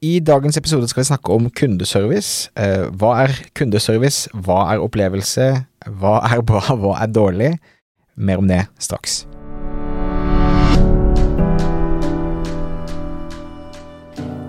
I dagens episode skal vi snakke om kundeservice. Eh, hva er kundeservice? Hva er opplevelse? Hva er bra? Hva er dårlig? Mer om det straks.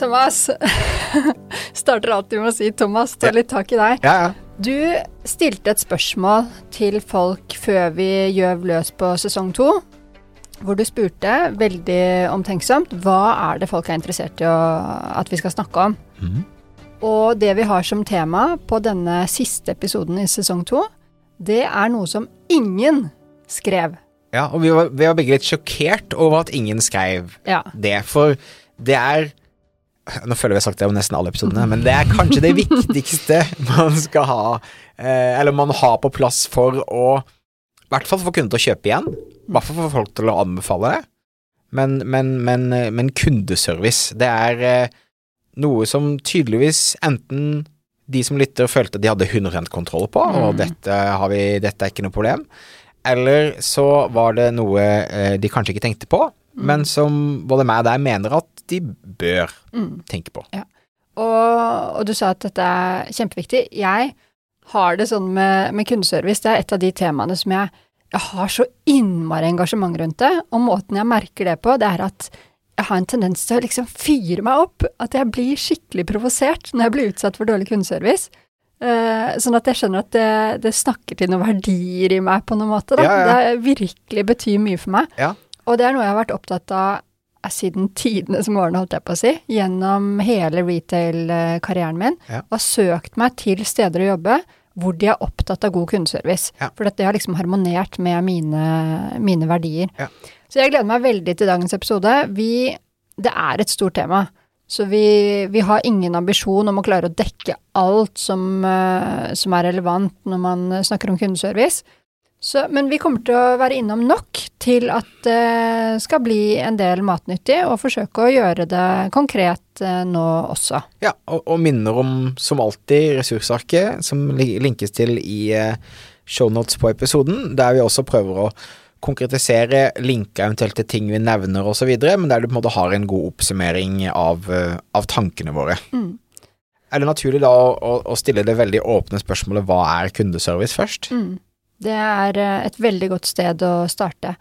Thomas. Starter alltid med å si Thomas, ta litt tak i deg. Ja, ja. Du stilte et spørsmål til folk før vi gjøv løs på sesong to. Hvor du spurte veldig omtenksomt hva er det folk er interessert i å, at vi skal snakke om. Mm. Og det vi har som tema på denne siste episoden i sesong to, det er noe som ingen skrev. ja og vi var, vi var begge litt sjokkert over at ingen skrev Ja. det, for det er Nå føler jeg vi har sagt det om nesten alle episodene, men det er kanskje det viktigste man skal ha, eh, eller man har på plass for å I hvert fall få kunder til å kjøpe igjen. I hvert fall få folk til å anbefale det. Men, men, men, men kundeservice, det er eh, noe som tydeligvis enten de som lytter følte de hadde 100 kontroll på, og dette, har vi, dette er ikke noe problem. Eller så var det noe eh, de kanskje ikke tenkte på, men som både meg og deg mener at de bør tenke på. Og, og du sa at dette er kjempeviktig. Jeg har det sånn med, med kundeservice, det er et av de temaene som jeg, jeg har så innmari engasjement rundt det, og måten jeg merker det på, det er at jeg har en tendens til å liksom fyre meg opp, at jeg blir skikkelig provosert når jeg blir utsatt for dårlig kundeservice. Uh, sånn at jeg skjønner at det, det snakker til noen verdier i meg på noen måte. Da. Ja, ja. Det virkelig betyr mye for meg. Ja. Og det er noe jeg har vært opptatt av eh, siden tidenes morgen, holdt jeg på å si, gjennom hele retail-karrieren min, Ja. og har søkt meg til steder å jobbe hvor de er opptatt av god kundeservice. Ja. For det har liksom harmonert med mine, mine verdier. Ja. Så jeg gleder meg veldig til dagens episode. Vi, det er et stort tema. Så vi, vi har ingen ambisjon om å klare å dekke alt som, eh, som er relevant når man snakker om kundeservice. Så, men vi kommer til å være innom nok til at det skal bli en del matnyttig, og forsøke å gjøre det konkret eh, nå også. Ja, og, og minner om, som alltid, ressursarket, som linkes til i eh, shownotes på episoden, der vi også prøver å konkretisere linker eventuelt til ting vi nevner videre, men der du på en måte har en god oppsummering av, eh, av tankene våre. Mm. Er det naturlig da å, å stille det veldig åpne spørsmålet hva er kundeservice først? Mm. Det er eh, et veldig godt sted å starte.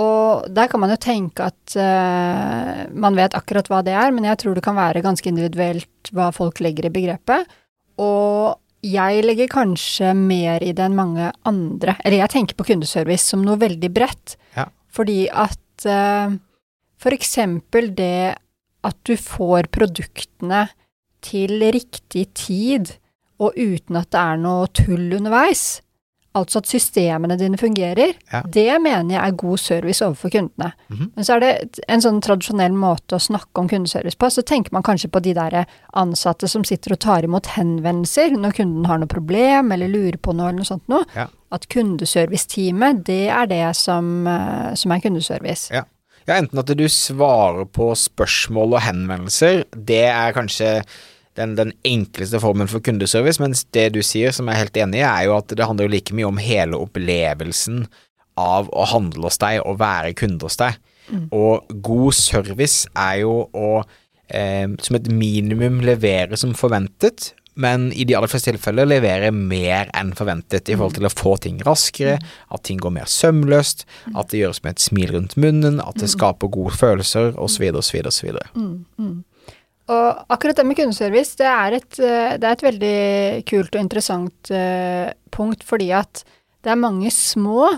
Og der kan man jo tenke at uh, man vet akkurat hva det er, men jeg tror det kan være ganske individuelt hva folk legger i begrepet. Og jeg legger kanskje mer i det enn mange andre. Eller jeg tenker på kundeservice som noe veldig bredt. Ja. Fordi at uh, for eksempel det at du får produktene til riktig tid, og uten at det er noe tull underveis. Altså at systemene dine fungerer. Ja. Det mener jeg er god service overfor kundene. Mhm. Men så er det en sånn tradisjonell måte å snakke om kundeservice på. Så tenker man kanskje på de der ansatte som sitter og tar imot henvendelser når kunden har noe problem eller lurer på noe eller noe sånt noe. Ja. At kundeserviceteamet, det er det som, eh, som er kundeservice. Ja. Ja, enten at du svarer på spørsmål og henvendelser, det er kanskje den, den enkleste formen for kundeservice, mens det du sier, som jeg er helt enig i, er jo at det handler jo like mye om hele opplevelsen av å handle hos deg og være kunde hos deg. Og god service er jo å eh, som et minimum levere som forventet, men i de aller fleste tilfeller levere mer enn forventet i forhold til å få ting raskere, at ting går mer sømløst, at det gjøres med et smil rundt munnen, at det skaper gode følelser, osv., osv., osv. Og akkurat det med kundeservice, det er et, eh, det er et veldig kult og interessant eh, punkt, fordi at det er mange små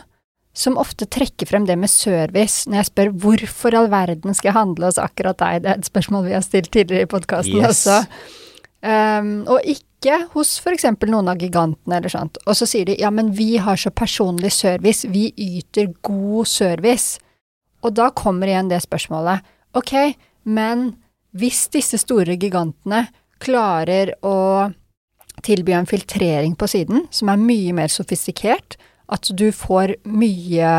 som ofte trekker frem det med service. Når jeg spør hvorfor i all verden skal jeg handle hos akkurat deg, det er et spørsmål vi har stilt tidligere i podkasten Yes. også. Um, og ikke hos for eksempel noen av gigantene eller sånt. Og så sier de ja, men vi har så personlig service, vi yter god service. Og da kommer igjen det spørsmålet. Ok, men hvis disse store gigantene klarer å tilby en filtrering på siden som er mye mer sofistikert, at du får mye,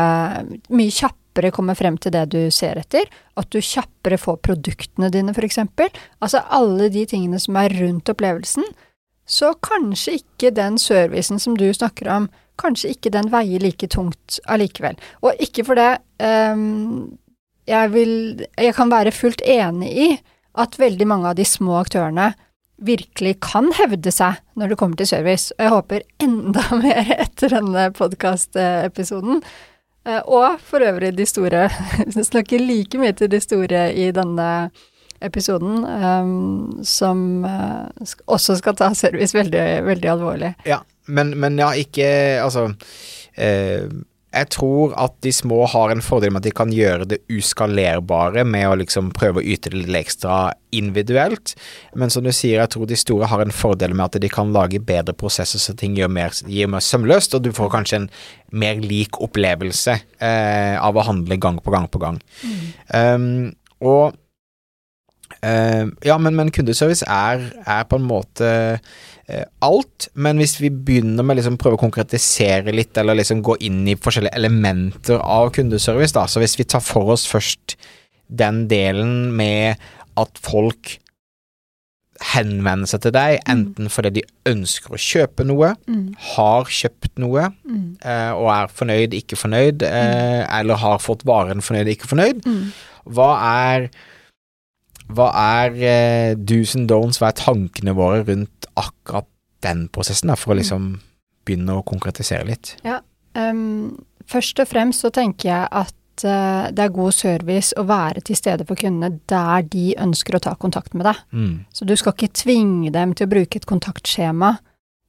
mye kjappere komme frem til det du ser etter, at du kjappere får produktene dine, eksempel, altså alle de tingene som er rundt opplevelsen, så kanskje ikke den servicen som du snakker om, kanskje ikke den veier like tungt allikevel. Og ikke for det um, jeg vil Jeg kan være fullt enig i at veldig mange av de små aktørene virkelig kan hevde seg når det kommer til service, og jeg håper enda mer etter denne podkast-episoden. Eh, og for øvrig de store Jeg snakker like mye til de store i denne episoden, um, som uh, også skal ta service veldig, veldig alvorlig. Ja, men, men ja, ikke Altså eh, jeg tror at de små har en fordel med at de kan gjøre det uskalerbare med å liksom prøve å yte det litt ekstra individuelt. Men som du sier, jeg tror de store har en fordel med at de kan lage bedre prosesser så ting gir mer, gir mer sømløst, og du får kanskje en mer lik opplevelse eh, av å handle gang på gang på gang. Mm. Um, og uh, ja, men, men kundeservice er, er, på en måte alt, men hvis vi begynner med liksom prøve å konkretisere litt, eller liksom gå inn i forskjellige elementer av kundeservice, da, så hvis vi tar for oss først den delen med at folk henvender seg til deg, mm. enten fordi de ønsker å kjøpe noe, mm. har kjøpt noe, mm. eh, og er fornøyd, ikke fornøyd, eh, mm. eller har fått varen fornøyd, ikke fornøyd. Mm. Hva er hva er eh, do's and don'ts, hva er tankene våre rundt akkurat den prosessen, da, for å mm. liksom begynne å konkretisere litt? Ja, um, først og fremst så tenker jeg at uh, det er god service å være til stede for kundene der de ønsker å ta kontakt med deg. Mm. Så du skal ikke tvinge dem til å bruke et kontaktskjema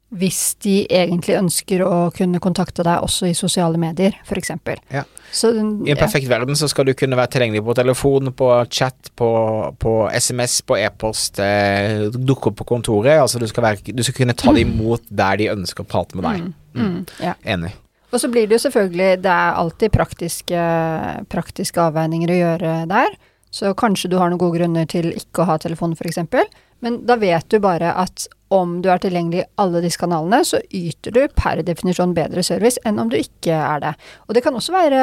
hvis de egentlig ønsker å kunne kontakte deg også i sosiale medier, f.eks. Ja. I en perfekt ja. verden så skal du kunne være tilgjengelig på telefon, på chat, på, på SMS, på e-post, eh, dukke opp på kontoret. Altså du skal, være, du skal kunne ta dem imot der de ønsker å prate med deg. Mm. Mm. mm. Ja. Enig. Og så blir det jo selvfølgelig Det er alltid praktiske, praktiske avveininger å gjøre der. Så kanskje du har noen gode grunner til ikke å ha telefon, f.eks. Men da vet du bare at om du er tilgjengelig i alle disse kanalene, så yter du per definisjon bedre service enn om du ikke er det. Og det kan også være,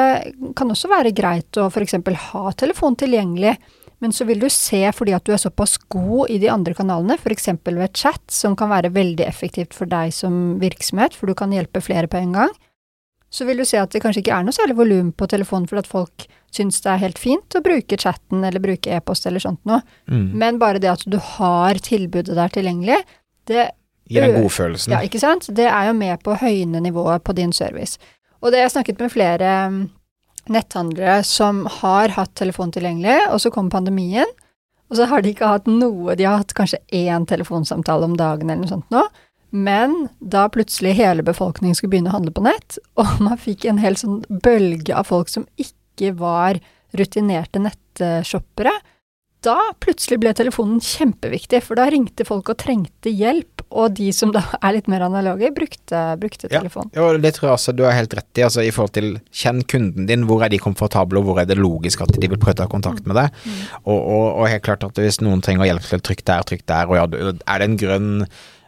kan også være greit å f.eks. ha telefon tilgjengelig, men så vil du se fordi at du er såpass god i de andre kanalene, f.eks. ved chat, som kan være veldig effektivt for deg som virksomhet, for du kan hjelpe flere på en gang, så vil du se at det kanskje ikke er noe særlig volum på telefonen fordi at folk syns det er helt fint å bruke chatten eller bruke e-post eller sånt noe. Mm. Men bare det at du har tilbudet der tilgjengelig, det Gir den godfølelsen. Ja, ikke sant. Det er jo med på å høyne nivået på din service. Og det jeg snakket med flere mm, netthandlere som har hatt telefon tilgjengelig, og så kom pandemien, og så har de ikke hatt noe, de har hatt kanskje én telefonsamtale om dagen eller noe sånt nå. Men da plutselig hele befolkningen skulle begynne å handle på nett, og man fikk en hel sånn bølge av folk som ikke var rutinerte nettshoppere, da plutselig ble telefonen kjempeviktig, for da ringte folk og trengte hjelp, og de som da er litt mer analoge, brukte, brukte telefon. Ja, det tror jeg også du har helt rett i, altså i forhold til kjenn kunden din, hvor er de komfortable, og hvor er det logisk at de vil prøve å ta kontakt med deg, mm. og, og, og, helt klart at hvis noen trenger hjelp til trykk der, trykk der, og ja, er det en grønn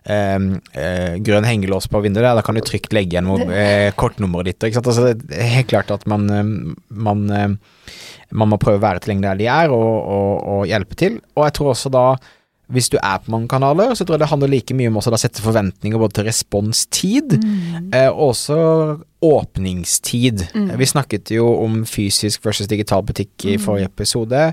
grønn hengelås på vinduet der, da kan du trygt legge igjen eh, kortnummeret ditt. Ikke sant? Altså, det er helt klart at man, eh, man, eh, man må prøve å være tilgjengelig der de er, og, og, og, hjelpe til. Og jeg tror også da, hvis du er på mange kanaler, så tror jeg det handler like mye om å sette forventninger både til responstid, mm. eh, og også åpningstid. Mm. Vi snakket jo om fysisk versus digital butikk i mm. forrige episode.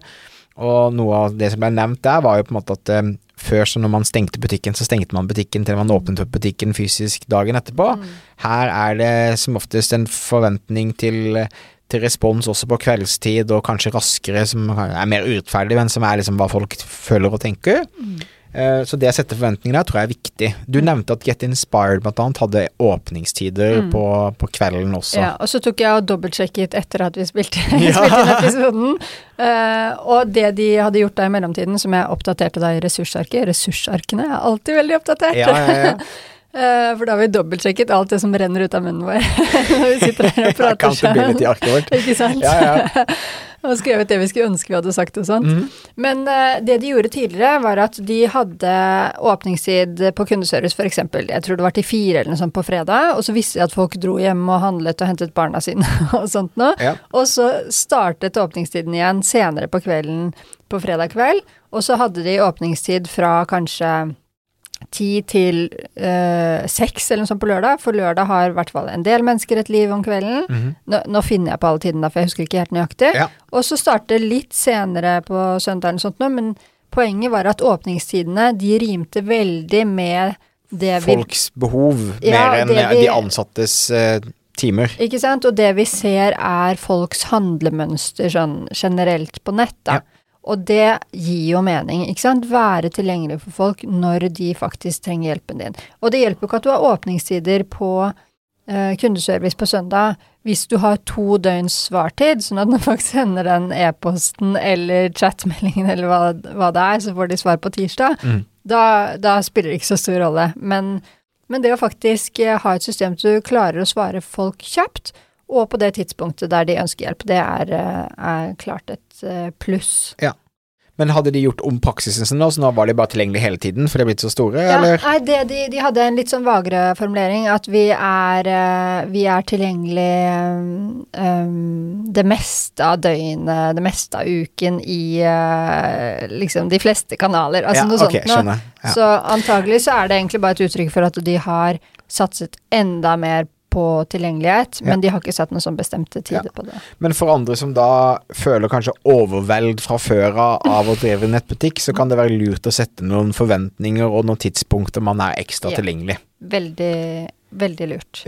Og noe av det som ble nevnt der, var jo på en måte at før så når man stengte butikken, så stengte man butikken til man åpnet opp butikken fysisk dagen etterpå. Mm. Her er det som oftest en forventning til, til, respons også på kveldstid, og kanskje raskere, som er mer urettferdig, men som er liksom hva folk føler og tenker. Mm. Eh, så det å sette forventninger der tror jeg er viktig. Du mm. nevnte at Get Inspired annet hadde åpningstider mm. på, på, kvelden også. Ja, og så tok jeg og dobbeltsjekket etter at vi spilte, ja. spilte inn episoden. Uh, og det de hadde gjort da i mellomtiden, som jeg oppdaterte da i ressursarket Ressursarkene er alltid veldig oppdatert. Ja, ja, ja. Uh, for da har vi dobbeltsjekket alt det som renner ut av munnen vår når vi sitter her og prater sammen. Ikke sant? Ja, ja. Og skrevet det vi skulle ønske vi hadde sagt og sånt. Mm. Men uh, det de gjorde tidligere, var at de hadde åpningstid på kundeservice f.eks. Jeg tror det var til fire eller noe sånt på fredag, og så visste de at folk dro hjem og handlet og hentet barna sine og sånt noe. Ja. Og så startet åpningstiden igjen senere på kvelden på fredag kveld, og så hadde de åpningstid fra kanskje ti til eh, seks eller noe sånt på lørdag, for lørdag har i hvert fall en del mennesker et liv om kvelden. Mhm. Nå, nå finner jeg på alle tidene, for jeg husker ikke helt nøyaktig. Ja. Og så starter litt senere på søndag eller sånt noe, men poenget var at åpningstidene, de rimte veldig med det vi Folks behov Ja, mer enn eh, vi- de ansattes eh, timer. Ikke sant? Og det vi ser er folks handlemønster sånn generelt på nett, da. Ja. Og det gir jo mening, ikke sant? Være tilgjengelig for folk når de faktisk trenger hjelpen din. Og det hjelper jo ikke at du har åpningstider på eh, kundeservice på søndag hvis du har to døgns svartid, sånn at når folk sender den e-posten eller chatmeldingen eller hva, hva det er, så får de svar på tirsdag. Mm. Da, da spiller det ikke så stor rolle. Men, men det å faktisk eh, ha et system så du klarer å svare folk kjapt, og på det tidspunktet der de ønsker hjelp, det er, eh, er klart et pluss. Ja. Men hadde de gjort om praksisen sin nå, så nå var de bare tilgjengelige hele tiden, for de er blitt så store, Ja, eller? nei, det, de, de hadde en litt sånn vagere formulering, at vi er, eh, vi er tilgjengelig eh, um, det meste av døgnet, det meste av uken i uh, liksom de fleste kanaler, altså ja, noe ok, sånt noe. Ja. Så antagelig så er det egentlig bare et uttrykk for at de har satset enda mer på tilgjengelighet, men de har ikke satt noen sånn bestemte tider på det. Men for andre som da føler kanskje overveld fra før av av å drive nettbutikk, så kan det være lurt å sette noen forventninger og noen tidspunkter man er ekstra Ja. tilgjengelig. Veldig, veldig lurt.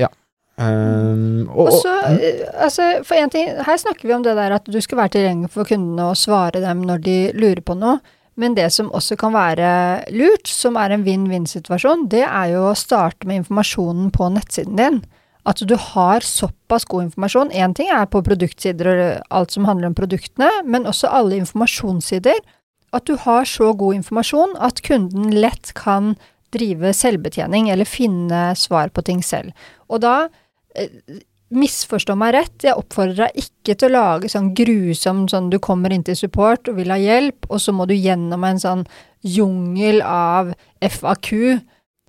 Um, og, Og så, og, eh, altså, for en ting, her snakker vi om det der at du skal være tilgjengelig for kundene og svare dem når de lurer på noe. Men det som også kan være lurt, som er en vinn-vinn-situasjon, det er jo å starte med informasjonen på nettsiden din. At du har såpass god informasjon. Én ting er på produktsider og alt som handler om produktene, men også alle informasjonssider. At du har så god informasjon at kunden lett kan drive selvbetjening eller finne svar på ting selv. Og da eh, Misforstå meg rett, jeg oppfordrer deg ikke til å lage sånn grusom sånn du kommer inn til support og vil ha hjelp, og så må du gjennom en sånn jungel av FAQ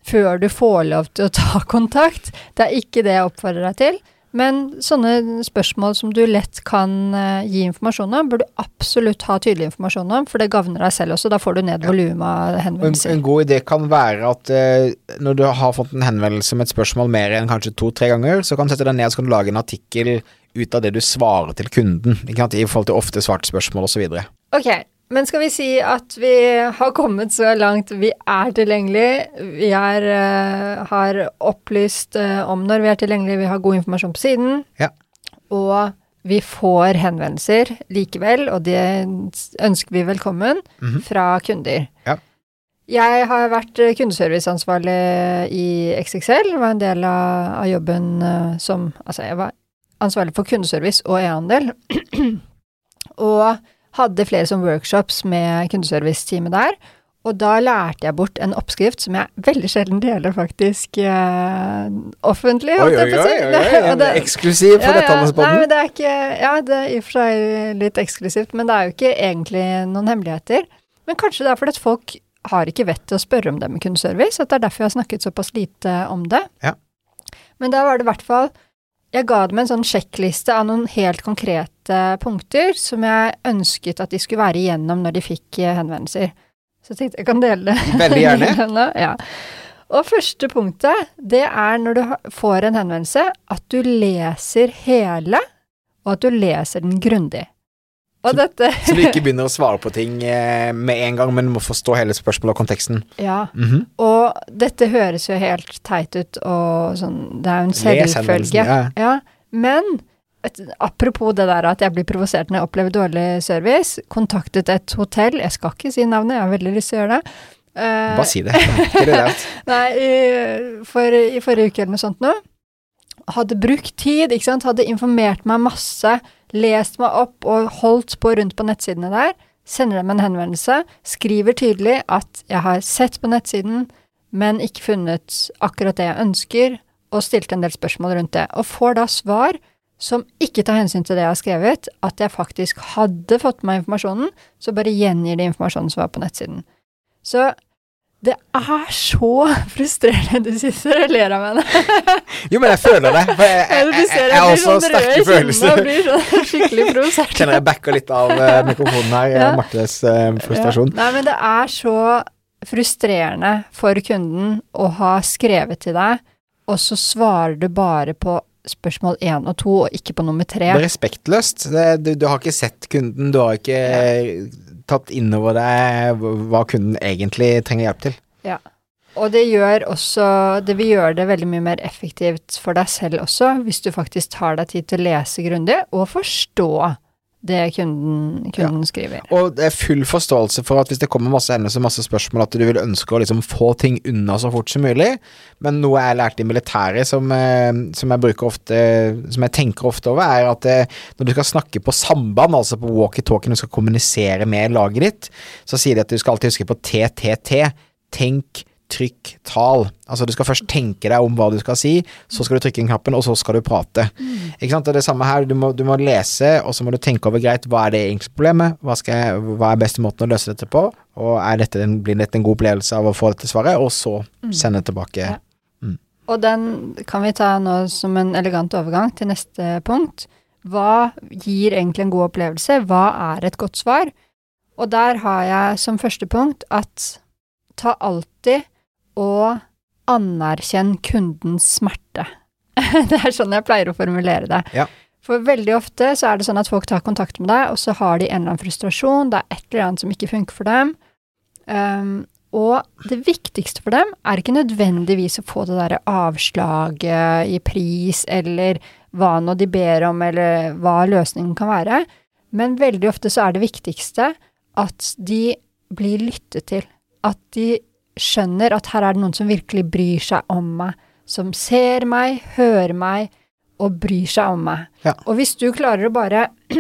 før du får lov til å ta kontakt. Det er ikke det jeg oppfordrer deg til. Men sånne spørsmål som du lett kan eh, gi informasjon om, bør du absolutt ha tydelig informasjon om, for det gagner deg selv også. Da får du ned Ja. volumet av henvendelser. en god idé kan være at uh, når du har fått en henvendelse med et spørsmål mer enn kanskje to-tre ganger, så kan du sette deg ned og så kan du lage en artikkel ut av det du svarer til kunden, i forhold til ofte svarte spørsmål osv. Ok, men skal vi si at vi har kommet så langt vi er tilgjengelig, vi er, uh, har opplyst uh, om når vi er tilgjengelige, vi har god informasjon på siden, Ja. og vi får henvendelser likevel, og det ønsker vi velkommen, Mhm. fra kunder. Ja. Jeg har vært eh, kundeserviceansvarlig i XXL, var en del av, av jobben uh, som Altså, jeg var ansvarlig for kundeservice og e-handel. og hadde flere som workshops med kundeservice-teamet der. Og da lærte jeg bort en oppskrift som jeg veldig sjelden deler faktisk eh, offentlig. Oi, oi, oi, oi, oi, eksklusiv for ja, ja. Nei, Handelspodden. men det er ikke Ja, det er i og for seg litt eksklusivt, men det er jo ikke egentlig noen hemmeligheter. Men kanskje det er fordi at folk har ikke vett til å spørre om det med kundeservice, at det er derfor jeg har snakket såpass lite om det. Ja. Men da var det i hvert fall Jeg ga dem en sånn sjekkliste av noen helt konkrete punkter som jeg ønsket at de skulle være igjennom når de fikk eh, henvendelser. Så jeg tenkte jeg kan dele det. Veldig gjerne. ja. Og første punktet, det er når du får en henvendelse, at du leser hele, og at du leser den grundig. Og Så- dette Så du ikke begynner å svare på ting eh, med en gang, men må forstå hele spørsmålet og konteksten. Ja. Mhm. Og dette høres jo helt teit ut, og sånn Det er jo en selvfølge. ja. Ja, men et, apropos det der at jeg blir provosert når jeg opplever dårlig service, kontaktet et hotell, jeg skal ikke si navnet, jeg har veldig lyst til å gjøre det. Uh, Bare si det. Det. Nei, i, for, i forrige uke eller noe sånt nå. Hadde brukt tid, ikke sant, hadde informert meg masse, lest meg opp og holdt på rundt på nettsidene der. Sender dem en henvendelse, skriver tydelig at jeg har sett på nettsiden, men ikke funnet akkurat det jeg ønsker, og stilte en del spørsmål rundt det. Og får da svar som ikke tar hensyn til det jeg har skrevet, at jeg faktisk hadde fått med meg informasjonen, så bare gjengir de informasjonen som var på nettsiden. Så det er så frustrerende. Du sitter og ler av meg. jo, men jeg føler det. For jeg, jeg, jeg, jeg, jeg har også sånn sterke følelser. blir sånn skikkelig provosert. Kjenner jeg backer litt av uh, mikrofonen her. Ja. Martes uh, frustrasjon. Ja. Nei, men det er så frustrerende for kunden å ha skrevet til deg, og så svarer du bare på spørsmål én og to, og ikke på nummer tre. Det er respektløst. Det, du, du, har ikke sett kunden, du har ikke ja. tatt inn over deg hva kunden egentlig trenger hjelp til. Ja. Og det gjør også Det vil gjøre det veldig mye mer effektivt for deg selv også, hvis du faktisk tar deg tid til å lese grundig og forstå det kunden, kunden ja. skriver. Og det er full forståelse for at hvis det kommer masse hendelser, masse spørsmål, at du vil ønske å liksom få ting unna så fort som mulig. Men noe jeg lærte i militæret som, eh, som, jeg bruker ofte, som jeg tenker ofte over, er at det, eh, når du skal snakke på samband, altså på walkietalkien, du skal kommunisere med laget ditt, så sier de at du skal alltid huske på TTT. Tenk, trykk, tal. Altså du skal først tenke deg om hva du skal si, så skal du trykke inn knappen, og så skal du prate. Mm. Ikke sant. Det er det samme her. Du må, du må, lese, og så må du tenke over greit, hva er det egentlig problemet, hva, jeg, hva er beste måten å løse dette på, og dette en, blir dette en god opplevelse av å få dette svaret, og så mm. sende tilbake. Ja. Mm. Og den kan vi ta nå som en elegant overgang til neste punkt. Hva gir egentlig en god opplevelse? Hva er et godt svar? Og der har jeg som første punkt at ta alltid og anerkjenn kundens smerte. det er sånn jeg pleier å formulere det. Ja. For veldig ofte så er det sånn at folk tar kontakt med deg, og så har de en eller annen frustrasjon, det er et eller annet som ikke funker for dem. Um, og det viktigste for dem er ikke nødvendigvis å få det derre avslaget i pris, eller hva nå de ber om, eller hva løsningen kan være, men veldig ofte så er det viktigste at de blir lyttet til. At de skjønner at her er det noen som virkelig bryr seg om meg, som ser meg, hører meg og bryr seg om meg. Ja. Og hvis du klarer å bare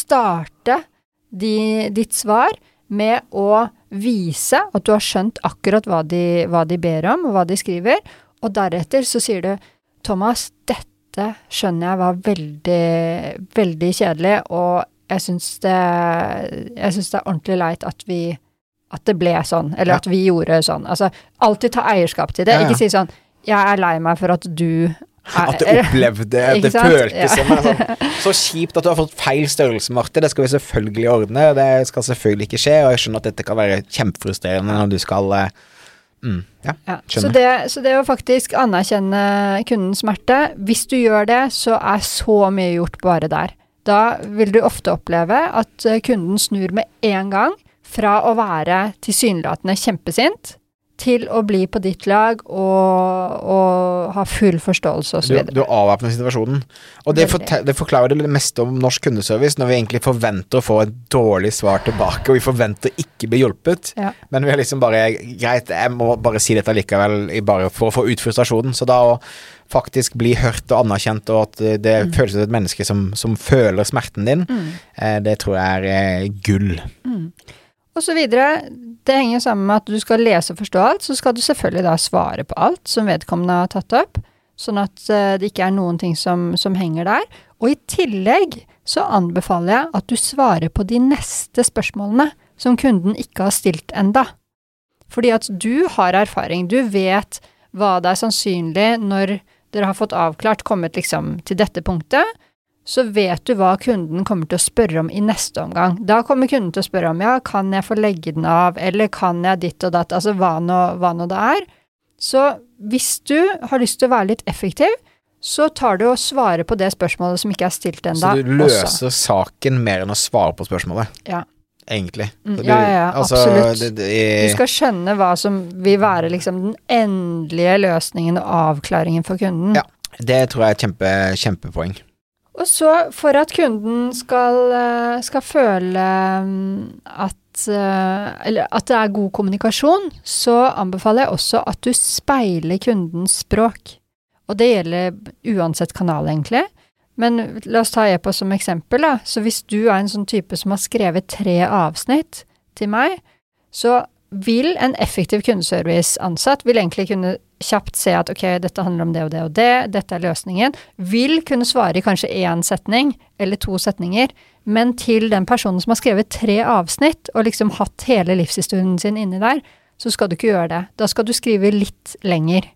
starte de, ditt svar med å vise at du har skjønt akkurat hva de, hva de ber om, og hva de skriver, og deretter så sier du Thomas, dette skjønner jeg var veldig, veldig kjedelig, og jeg syns det, det er ordentlig leit at vi at det ble sånn, eller ja. at vi gjorde sånn. Altså, alltid ta eierskap til det. Ja, ja. Ikke si sånn 'jeg er lei meg for at du' er, At du opplevde det, det føltes som sånn, Så kjipt at du har fått feil størrelse, Marte. Det skal vi selvfølgelig ordne. Det skal selvfølgelig ikke skje, og jeg skjønner at dette kan være kjempefrustrerende når du skal eh, Mm, ja. Så, det, så, det, å faktisk anerkjenne kundens smerte, hvis du gjør det, så er så mye gjort bare der. Da vil du ofte oppleve at kunden snur med en gang fra å være tilsynelatende kjempesint til å bli på ditt lag og, og ha full forståelse osv. Du, du avvæpner situasjonen. Og det, fortel, det, forklarer det meste om norsk kundeservice, når vi egentlig forventer å få et dårlig svar tilbake, og vi forventer ikke bli hjulpet. Ja. Men vi har liksom bare Greit, jeg må bare si dette likevel, bare for å få ut frustrasjonen. Så da å faktisk bli hørt og anerkjent, og at det mm. føles som et menneske som, som, føler smerten din, mm. eh, det tror jeg er eh, gull. Mm og så videre. Det henger sammen med at du skal lese og forstå alt, så skal du selvfølgelig da svare på alt som vedkommende har tatt opp, sånn at uh, det ikke er noen ting som, som, henger der. Og i tillegg så anbefaler jeg at du svarer på de neste spørsmålene som kunden ikke har stilt enda. Fordi at du har erfaring, du vet hva det er sannsynlig når dere har fått avklart, kommet liksom til dette punktet, så vet du hva kunden kommer til å spørre om i neste omgang. Da kommer kunden til å spørre om ja, kan jeg få legge den av, eller kan jeg ditt og datt, altså hva nå, hva nå det er. Så hvis du har lyst til å være litt effektiv, så tar du og svarer på det spørsmålet som ikke er stilt ennå. Så du løser også. saken mer enn å svare på spørsmålet? Ja. Egentlig. Du, ja, ja, altså, absolutt. Det, det. Du skal skjønne hva som vil være liksom den endelige løsningen og avklaringen for kunden. Ja, det tror jeg er et kjempe, kjempepoeng. Og så, for at kunden skal, eh, skal føle mm, at, eh, eller at det er god kommunikasjon, så anbefaler jeg også at du speiler kundens språk. Og det gjelder uansett kanal, egentlig. Men la oss ta e-post som eksempel, da. Så hvis du er en sånn type som har skrevet tre avsnitt til meg, så vil en effektiv kundeservice-ansatt vil egentlig kunne kjapt se at ok, dette handler om det og det og det, dette er løsningen. Vil kunne svare i kanskje én setning eller to setninger, men til den personen som har skrevet tre avsnitt og liksom hatt hele livshistorien sin inni der, så skal du ikke gjøre det. Da skal du skrive litt lenger.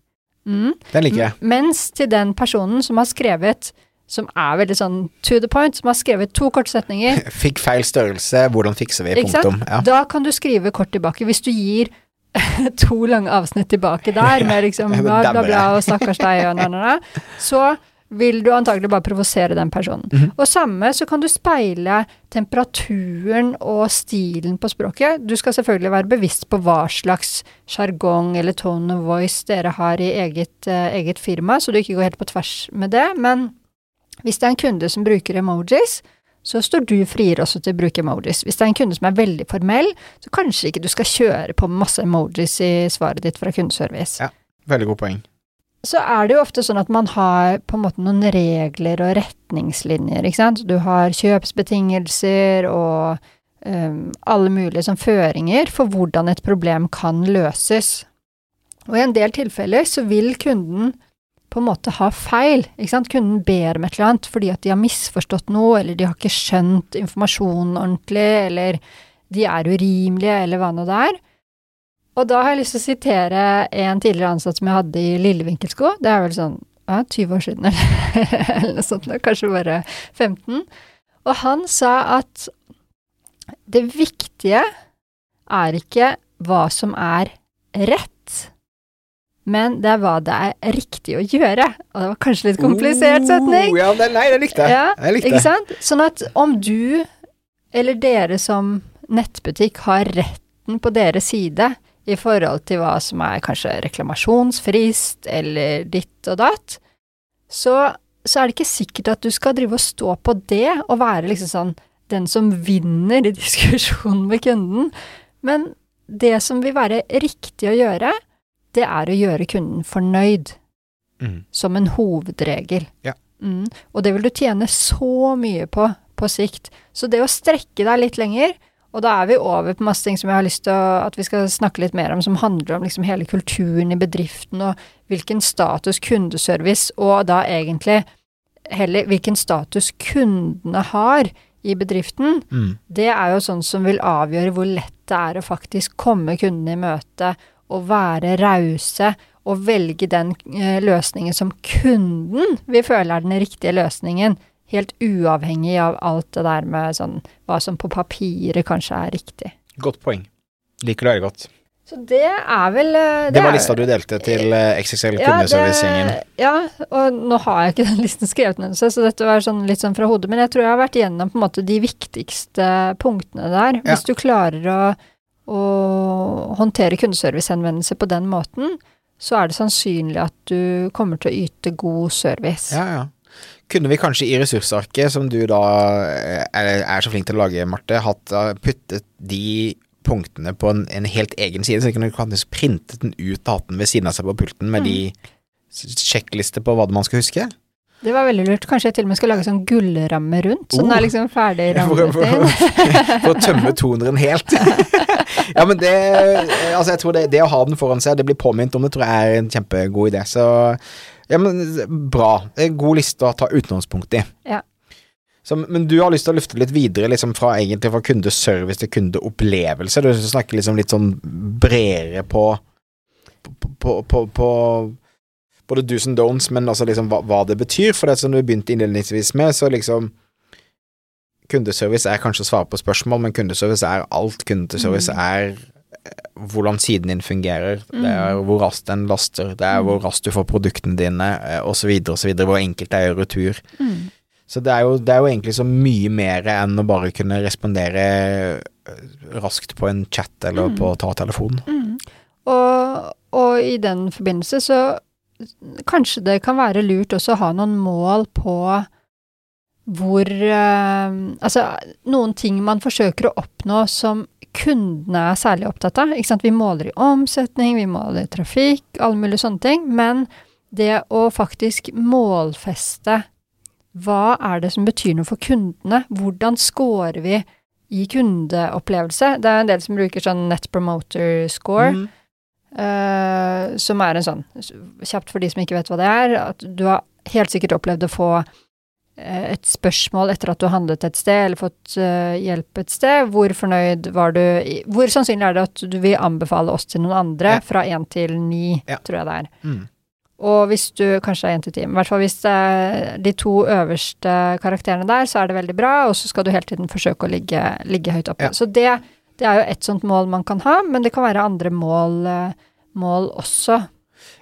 Mm. Den liker jeg. Mens til den personen som har skrevet som er veldig sånn to the point, som har skrevet to korte setninger. Fikk feil størrelse, hvordan fikser vi? Punktum. Ja. Da kan du skrive kort tilbake. Hvis du gir to lange avsnitt tilbake der, med liksom bla, bla, bla, og stakkars deg og na, na, na, så vil du antagelig bare provosere den personen. Mhm. Og samme så kan du speile temperaturen og stilen på språket. Du skal selvfølgelig være bevisst på hva slags sjargong eller tone of voice dere har i eget, eh, eget firma, så du ikke går helt på tvers med det. Men hvis det er en kunde som bruker emojis, så står du friere også til å bruke emojis. Hvis det er en kunde som er veldig formell, så kanskje ikke du skal kjøre på masse emojis i svaret ditt fra kundeservice. Ja. Veldig god poeng. Så er det jo ofte sånn at man har på en måte noen regler og retningslinjer, ikke sant. Du har kjøpsbetingelser og um, alle mulige sånn føringer for hvordan et problem kan løses. Og i en del tilfeller så vil kunden på en måte har feil, ikke sant. Kunden ber om et eller annet fordi at de har misforstått noe, eller de har ikke skjønt informasjonen ordentlig, eller de er urimelige, eller hva nå det er. Og da har jeg lyst til å sitere en tidligere ansatt som jeg hadde i Lillevinkelsko. Det er vel sånn ja, 20 år siden, eller, eller noe sånt, kanskje bare 15. Og han sa at det viktige er ikke hva som er rett, men det er hva det er riktig å gjøre. Og det var kanskje litt komplisert setning. Oh, ja, det, nei, det likte jeg. Ja, jeg likte Ikke sant? Sånn at om du, eller dere som nettbutikk, har retten på deres side i forhold til hva som er kanskje reklamasjonsfrist eller ditt og datt, så, så er det ikke sikkert at du skal drive og stå på det og være liksom sånn den som vinner i diskusjonen med kunden. Men det som vil være riktig å gjøre, det er å gjøre kunden fornøyd Mm. som en hovedregel. Ja. Mm. Og det vil du tjene så mye på på sikt. Så det å strekke deg litt lenger, og da er vi over på masse ting som jeg har lyst til å, at vi skal snakke litt mer om, som handler om liksom hele kulturen i bedriften, og hvilken status kundeservice, og da egentlig heller hvilken status kundene har i bedriften, Mm. det er jo sånn som vil avgjøre hvor lett det er å faktisk komme kundene i møte og være rause og velge den eh, løsningen som kunden vil føle er den riktige løsningen, helt uavhengig av alt det der med sånn hva som på papiret kanskje er riktig. Godt poeng. Liker det godt. Så det er vel Det, Det var lista du delte til eh, XXL Ja, kundeservicegjengen. det- Ja, og nå har jeg ikke den listen skrevet ned, så dette var sånn litt sånn fra hodet, men jeg tror jeg har vært gjennom på en måte de viktigste punktene der. Ja. Hvis du klarer å, å håndtere kundeservicehenvendelser på den måten, så er det sannsynlig at du kommer til å yte god service. Ja, ja. Kunne vi kanskje i ressursarket, som du da eh, er, er så flink til å lage, Marte, hatt eh, puttet de punktene på en, en helt egen side, så vi kunne faktisk printet den ut og hatt den ved siden av seg på pulten med Mm. de sjekklister på hva man skal huske? Det var veldig lurt. Kanskje jeg til og med skal lage sånn gullramme rundt, så den Oh. er liksom ferdig rammet inn. for å tømme toneren helt. ja, men det Altså, jeg tror det, det å ha den foran seg, det blir påminnet om det, tror jeg er en kjempegod idé. Så ja, men bra. God liste å ta utenlandspunkt i. Ja. Så, men du har lyst til å løfte litt videre, liksom fra egentlig fra kundeservice til kundeopplevelse. Du snakker liksom litt sånn bredere på på, på, på, på både do's and don'ts, men også liksom hva, hva det betyr. For det som du begynte innledningsvis med, så liksom Kundeservice er kanskje å svare på spørsmål, men kundeservice er alt. Kundeservice Mm. er eh, hvordan siden din fungerer, det er Mm. hvor raskt den laster, det er Mm. hvor raskt du får produktene dine, osv., så videre, hvor enkelt det er å retur. Mm. Så det er, jo, det er jo egentlig så mye mer enn å bare kunne respondere eh, raskt på en chat eller Mm. på ta telefonen. Mm. Og, og i den forbindelse så kanskje det kan være lurt også å ha noen mål på hvor eh, Altså noen ting man forsøker å oppnå som kundene er særlig opptatt av. Ikke sant? Vi måler i omsetning, vi måler i trafikk, alle mulige sånne ting. Men det å faktisk målfeste hva er det som betyr noe for kundene? Hvordan scorer vi i kundeopplevelse. Det er en del som bruker sånn Net Promoter Score, Mm. Eh, som er en sånn, kjapt for de som ikke vet hva det er, at du har helt sikkert opplevd å få uh, et spørsmål etter at du har handlet et sted, eller fått uh, hjelp et sted. Hvor fornøyd var du i- Hvor sannsynlig er det at du vil anbefale oss til noen andre? Ja. Fra én til ni, Ja. tror jeg det er. Mm. Og hvis du kanskje er én til ti, i hvert fall hvis det er de to øverste karakterene der, så er det veldig bra, og så skal du hele tiden forsøke å ligge, ligge høyt oppe. Ja. Så det, det er jo et sånt mål man kan ha, men det kan være andre mål, eh, mål også.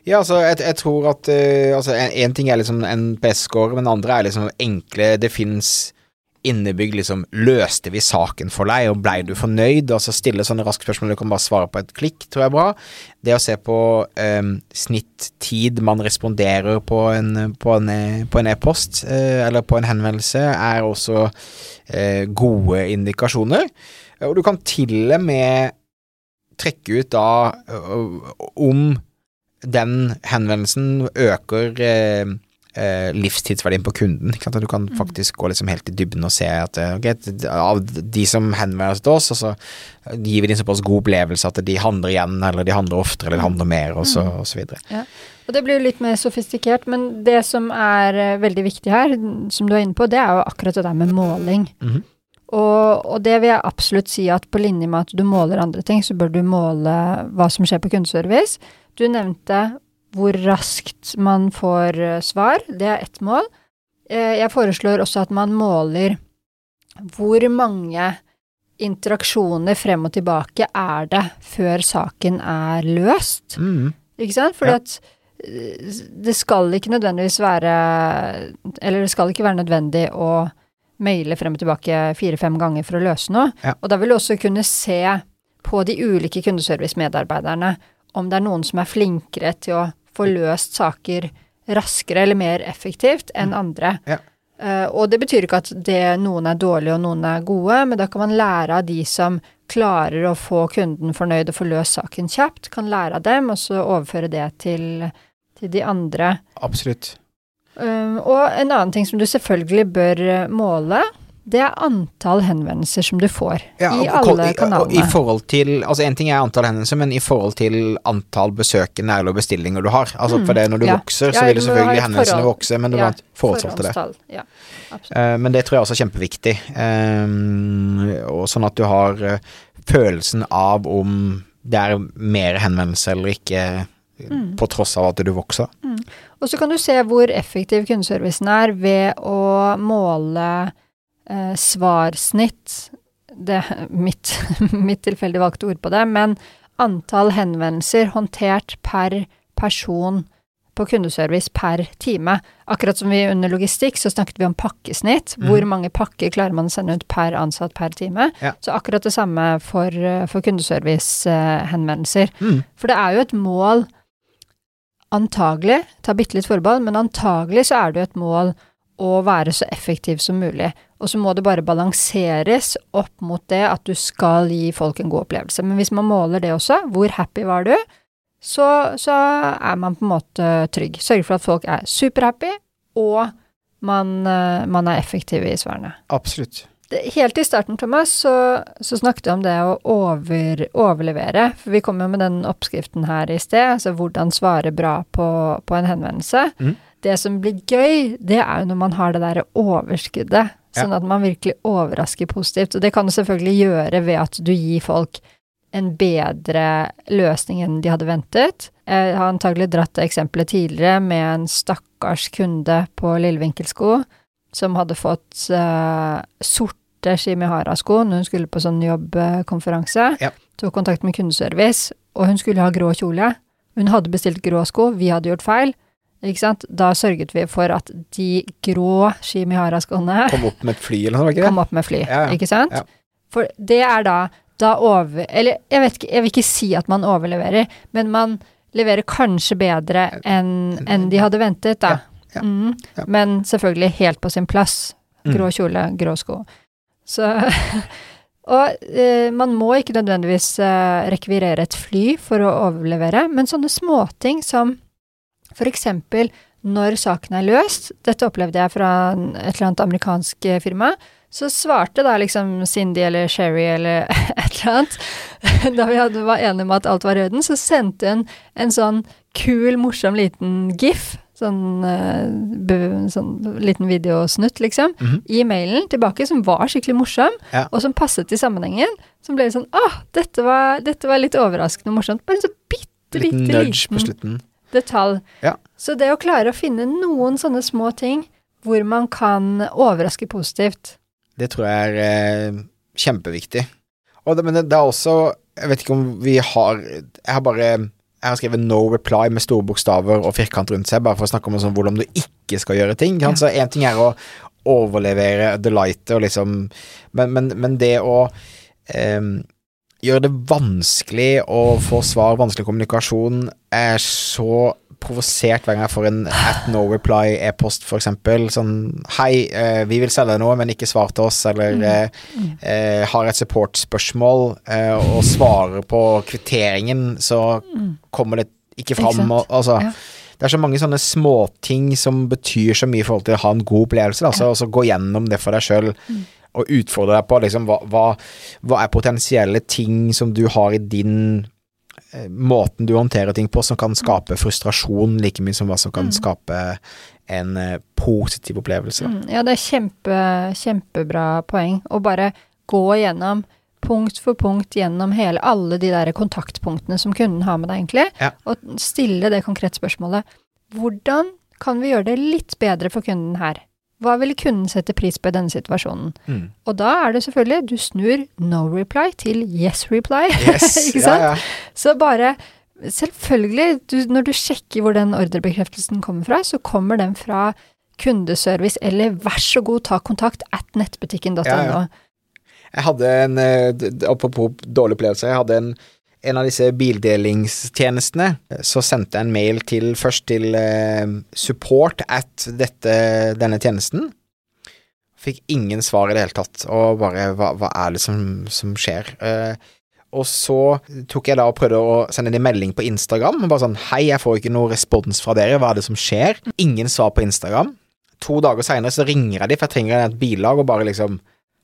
Ja, altså, jeg, jeg tror at uh, altså, en, en ting er liksom en PS-score, men andre er liksom enkle Det fins innebygd liksom Løste vi saken for deg, og blei du fornøyd? Altså stille sånne raske spørsmål du kan bare svare på et klikk, tror jeg er bra. Det å se på um, snittid man responderer på en e-post, eh, eller på en henvendelse, er også uh, gode indikasjoner. Og du kan til og med trekke ut da om den henvendelsen øker eh, eh, livstidsverdien på kunden. Ikke sant? Du kan faktisk gå liksom helt i dybden og se at okay, av de som henvender seg til oss, og så gir vi dem såpass god opplevelse at de handler igjen, eller de handler oftere, eller de handler mer, og så, og så videre. Og det blir jo litt mer sofistikert, men det som er veldig viktig her, som du er inne på, det er jo akkurat det der med måling. Mhm. Og, og det vil jeg absolutt si at på linje med at du måler andre ting, så bør du måle hva som skjer på kundeservice. Du nevnte hvor raskt man får eh, svar, det er ett mål. Eh, Jeg foreslår også at man måler hvor mange interaksjoner frem og tilbake er det før saken er løst. Mm. Ikke sant? Fordi Ja. at eh, det skal ikke nødvendigvis være Eller det skal ikke være nødvendig å maile frem og tilbake fire-fem ganger for å løse noe. Ja. Og da vil du også kunne se på de ulike kundeservice-medarbeiderne om det er noen som er flinkere til å få løst saker raskere eller mer effektivt enn andre. Ja. Uh, og det betyr ikke at det, noen er dårlige og noen er gode, men da kan man lære av de som klarer å få kunden fornøyd og få løst saken kjapt, kan lære av dem, og så overføre det til, til de andre. Absolutt. Um, og en annen ting som du selvfølgelig bør eh, måle, det er antall henvendelser som du får Ja, i alle kanalene. I forhold til Altså, En ting er antall henvendelser, men i forhold til antall besøkende eller bestillinger du har. Altså, Mm, for det når du ja. vokser, så Ja, vil selvfølgelig henvendelsene hendelsene forhold. vokse, men du må ha et forhold til det. Eh, Men det tror jeg også er kjempeviktig. Uh, og sånn at du har uh, følelsen av om det er mer henvendelser eller ikke, Mm. på tross av at du vokser. Og så kan du se hvor effektiv kundeservicen er ved å måle eh, svarsnitt. Det mitt, mitt tilfeldig valgte ord på det, men antall henvendelser håndtert per person på kundeservice per time. Akkurat som vi under logistikk, så snakket vi om pakkesnitt. Mm. Hvor mange pakker klarer man å sende ut per ansatt per time? Ja. Så akkurat det samme for, eh, for kundeservice-henvendelser. Mm. For det er jo et mål Antagelig, ta bitte litt forbehold, men antagelig så er det jo et mål å være så effektiv som mulig. Og så må det bare balanseres opp mot det at du skal gi folk en god opplevelse. Men hvis man måler det også, hvor happy var du, så, så er man på en måte trygg. Sørge for at folk er superhappy, og man, eh, man er effektiv i svarene. Absolutt. Helt i starten, Thomas, så, så snakket vi om det å over, overlevere. For vi kom jo med den oppskriften her i sted, altså hvordan svare bra på, på en henvendelse. Mm. Det som blir gøy, det er jo når man har det derre overskuddet. Sånn at man virkelig overrasker positivt. Og det kan du selvfølgelig gjøre ved at du gir folk en bedre løsning enn de hadde ventet. Jeg har antagelig dratt det eksempelet tidligere med en stakkars kunde på Lillevinkelsko som hadde fått eh, sorte Shimihara-sko når hun skulle på sånn jobbkonferanse. Ja. Tok kontakt med kundeservice, og hun skulle ha grå kjole. Hun hadde bestilt grå sko, vi hadde gjort feil. Ikke sant? Da sørget vi for at de grå Shimihara-skoene Kom opp med et fly eller noe, ikke det? kom opp med fly, Ja, ja. ikke sant? Ja. For det er da, da over... Eller jeg vet ikke, jeg vil ikke si at man overleverer, men man leverer kanskje bedre enn en de hadde ventet, da. Ja, ja, Mm. Men selvfølgelig helt på sin plass. Mm. Grå kjole, grå sko. Så Og eh, man må ikke nødvendigvis eh, rekvirere et fly for å overlevere, men sånne småting som for eksempel når saken er løst, dette opplevde jeg fra et eller annet amerikansk eh, firma, Så svarte da liksom Cindy eller Sherry eller et eller annet, da vi hadde, var enige om at alt var i orden, så sendte hun en sånn kul, morsom liten gif, sånn, uh, sånn liten videosnutt, liksom, Mhm. i mailen tilbake, som var skikkelig morsom, Ja. og som passet til sammenhengen. Som ble sånn Å, dette var, dette var litt overraskende morsomt. Bare en så bitte, Liten bitte på liten slutten. detalj. Ja. Så det å klare å finne noen sånne små ting hvor man kan overraske positivt Det tror jeg er eh, kjempeviktig. Det, men det, det er også Jeg vet ikke om vi har Jeg har bare jeg har skrevet 'no reply' med store bokstaver og firkant rundt seg, bare for å snakke om sånn, hvordan du ikke skal gjøre ting. ikke? Så én ting er å overlevere delightet og liksom Men, men, men det å em, gjøre det vanskelig å få svar, vanskelig kommunikasjon, er så provosert hver gang jeg får en at no reply e-post, for eksempel. Sånn hei, eh, vi vil selge noe, men ikke svar til oss, eller Mm. eh, eh, har et support-spørsmål eh, og svarer på kvitteringen, så kommer det ikke Mm. Fram. Og, altså, Ja. Det er så mange sånne småting som betyr så mye i forhold til å ha en god opplevelse. Da. Så, så gå gjennom det for deg sjøl Mm. og utfordre deg på liksom, hva, hva, hva er potensielle ting som du har i din Måten du håndterer ting på som kan skape frustrasjon like mye som hva som kan Mm. skape en eh, positiv opplevelse. Mm, Ja, det er kjempe, kjempebra poeng. Å bare gå gjennom punkt for punkt gjennom hele alle de der kontaktpunktene som kunden har med deg, egentlig, Ja. og stille det konkrete spørsmålet. Hvordan kan vi gjøre det litt bedre for kunden her? Hva ville kunden sette pris på i denne situasjonen? Mm. Og da er det selvfølgelig, du snur no reply til yes reply. Yes, Ikke sant? Ja, ja. Så bare Selvfølgelig, du, når du sjekker hvor den ordrebekreftelsen kommer fra, så kommer den fra kundeservice eller vær så god, ta kontakt at nettbutikken.no. Ja, ja. Jeg hadde en eh, Apropos dårlig opplevelse, jeg hadde en, en av disse bildelingstjenestene. Så sendte jeg en mail til først til eh, support at dette, denne tjenesten. Fikk ingen svar i det hele tatt, og bare hva, hva er det som, som skjer? Eh, og så tok jeg da og prøvde å sende en melding på Instagram. Bare sånn Hei, jeg får ikke noe respons fra dere, hva er det som skjer? Ingen svar på Instagram. To dager seinere så ringer jeg dem, for jeg trenger et bilag, og bare liksom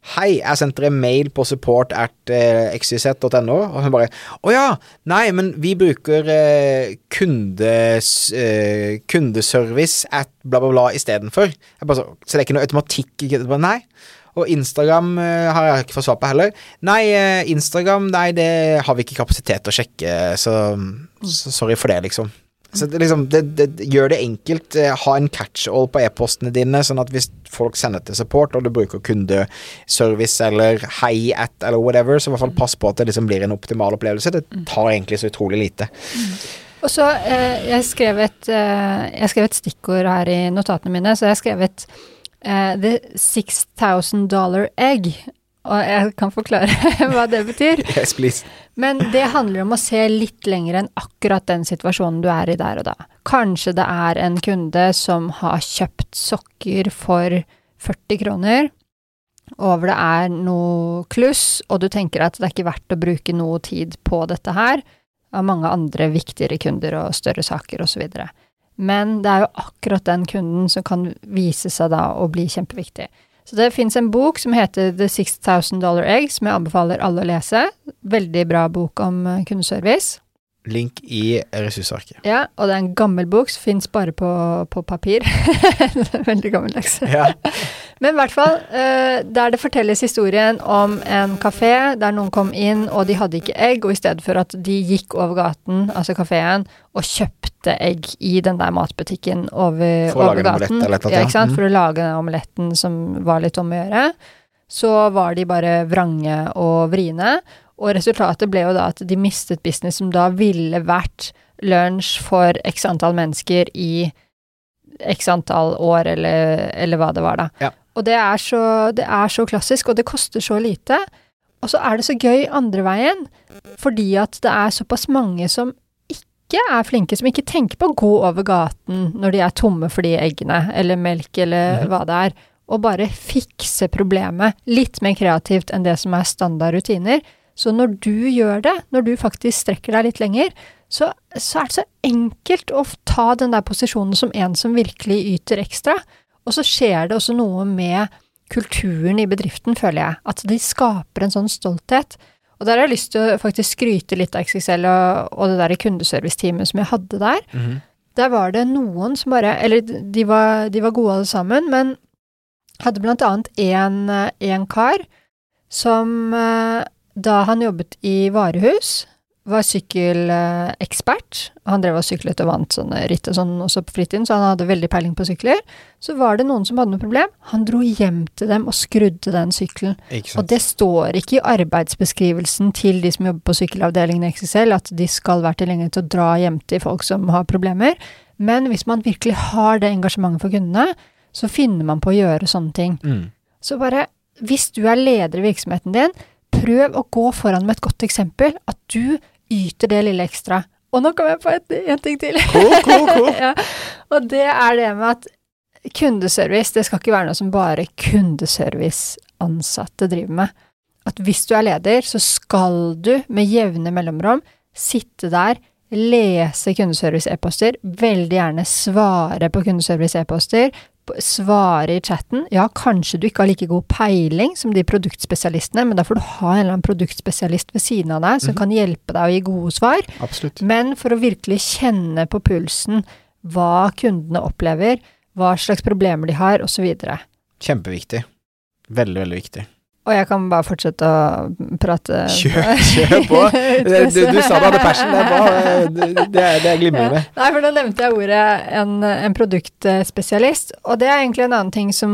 Hei, jeg sendte dere mail på support at uh, xyz.no, og hun bare Å ja, nei, men vi bruker eh, kundes, eh, kundeservice at bla, bla, bla istedenfor. Så, så det er ikke noe automatikk? Bare, nei. Og Instagram eh, har jeg ikke fått svar på heller. Nei, eh, Instagram, nei, det har vi ikke kapasitet til å sjekke, så, så sorry for det, liksom. Så det, liksom, det, det gjør det enkelt. eh, Ha en catch-all på e-postene dine, sånn at hvis folk sender til support, og du bruker kundeservice eller hei at eller whatever, så i hvert fall pass på at det liksom blir en optimal opplevelse. Det tar egentlig så utrolig lite. Og så, eh, jeg skrev et, eh, jeg skrev et stikkord her i notatene mine, så jeg skrev et eh, The 6000 dollar egg. Og jeg kan forklare hva det betyr. Yes, please. Men det handler om å se litt lenger enn akkurat den situasjonen du er i der og da. Kanskje det er en kunde som har kjøpt sokker for 40 kroner, og hvor det er noe kluss, og du tenker at det er ikke verdt å bruke noe tid på dette her, av mange andre viktigere kunder og større saker osv. Men det er jo akkurat den kunden som kan vise seg da å bli kjempeviktig. Så det fins en bok som heter The 6000 Dollar Egg, som jeg anbefaler alle å lese. Veldig bra bok om eh, kundeservice. Link i ressursarket. Ja, og det er en gammel bok som fins bare på, på papir. Veldig gammeldags. Ja. Men i hvert fall, eh, der det fortelles historien om en kafé der noen kom inn, og de hadde ikke egg, og i stedet for at de gikk over gaten, altså kafeen, og kjøpte egg i den der matbutikken over, For over gaten omelett ja, Mm. for å lage den omeletten som var litt om å gjøre, så var de bare vrange og vriene. Og resultatet ble jo da at de mistet business som da ville vært lunsj for x antall mennesker i x antall år, eller, eller hva det var, da. Ja. Og det er, så, det er så klassisk, og det koster så lite. Og så er det så gøy andre veien, fordi at det er såpass mange som ikke er flinke, som ikke tenker på å gå over gaten når de er tomme for de eggene, eller melk, eller Mhm. hva det er, og bare fikse problemet litt mer kreativt enn det som er standard rutiner. Så når du gjør det, når du faktisk strekker deg litt lenger, så, så er det så enkelt å ta den der posisjonen som en som virkelig yter ekstra. Og så skjer det også noe med kulturen i bedriften, føler jeg. At de skaper en sånn stolthet. Og der har jeg lyst til å faktisk skryte litt av XXL og, og det der kundeserviceteamet som jeg hadde der. Mhm. Der var det noen som bare Eller de var, de var gode alle sammen, men hadde blant annet en, eh, kar som eh, da han jobbet i varehus, var sykkelekspert. Han drev og syklet og vant sånne ritt og sånn også på fritiden, så han hadde veldig peiling på sykler. Så var det noen som hadde noe problem. Han dro hjem til dem og skrudde den sykkelen. Og det står ikke i arbeidsbeskrivelsen til de som jobber på sykkelavdelingen i XXL, at de skal være tilgjengelige til å dra hjem til folk som har problemer. Men hvis man virkelig har det engasjementet for kundene, så finner man på å gjøre sånne ting. Mm. Så bare, hvis du er leder i virksomheten din, prøv å gå foran med et godt eksempel, at du yter det lille ekstra. Og nå kom jeg på en ting til. Cool, cool, cool. ja. Og det er det med at kundeservice, det skal ikke være noe som bare kundeserviceansatte driver med. At hvis du er leder, så skal du med jevne mellomrom sitte der, lese kundeservice-e-poster, veldig gjerne svare på kundeservice-e-poster, svare i chatten. Ja, kanskje du ikke har like god peiling som de produktspesialistene, men da får du ha en eller annen produktspesialist ved siden av deg som Mhm. kan hjelpe deg å gi gode svar. Absolutt. Men for å virkelig kjenne på pulsen hva kundene opplever, hva slags problemer de har, osv. Kjempeviktig. Veldig, veldig viktig. Og jeg kan bare fortsette å prate Kjør, kjør på. Du, du sa du hadde passion, det er bra. Det, det, er- glimrende. Ja. Nei, for nå nevnte jeg ordet en, en produktspesialist, og det er egentlig en annen ting som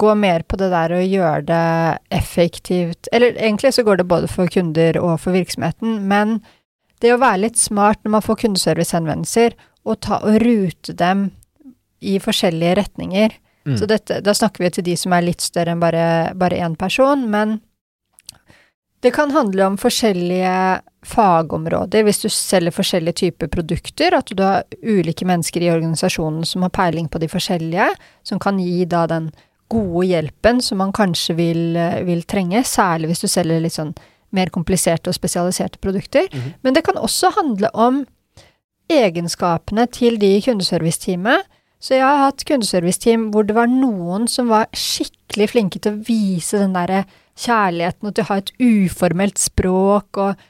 går mer på det der å gjøre det effektivt Eller egentlig så går det både for kunder og for virksomheten, men det å være litt smart når man får kundeservicehenvendelser, og ta og rute dem i forskjellige retninger. Mm. Så dette, da snakker vi til de som er litt større enn bare, bare én person, men det kan handle om forskjellige fagområder, hvis du selger forskjellige typer produkter, at du har ulike mennesker i organisasjonen som har peiling på de forskjellige, som kan gi da den gode hjelpen som man kanskje vil, vil trenge, særlig hvis du selger litt sånn mer kompliserte og spesialiserte produkter. Mhm. Men det kan også handle om egenskapene til de i kundeserviceteamet. Så jeg har hatt kundeserviceteam hvor det var noen som var skikkelig flinke til å vise den derre kjærligheten og til å ha et uformelt språk og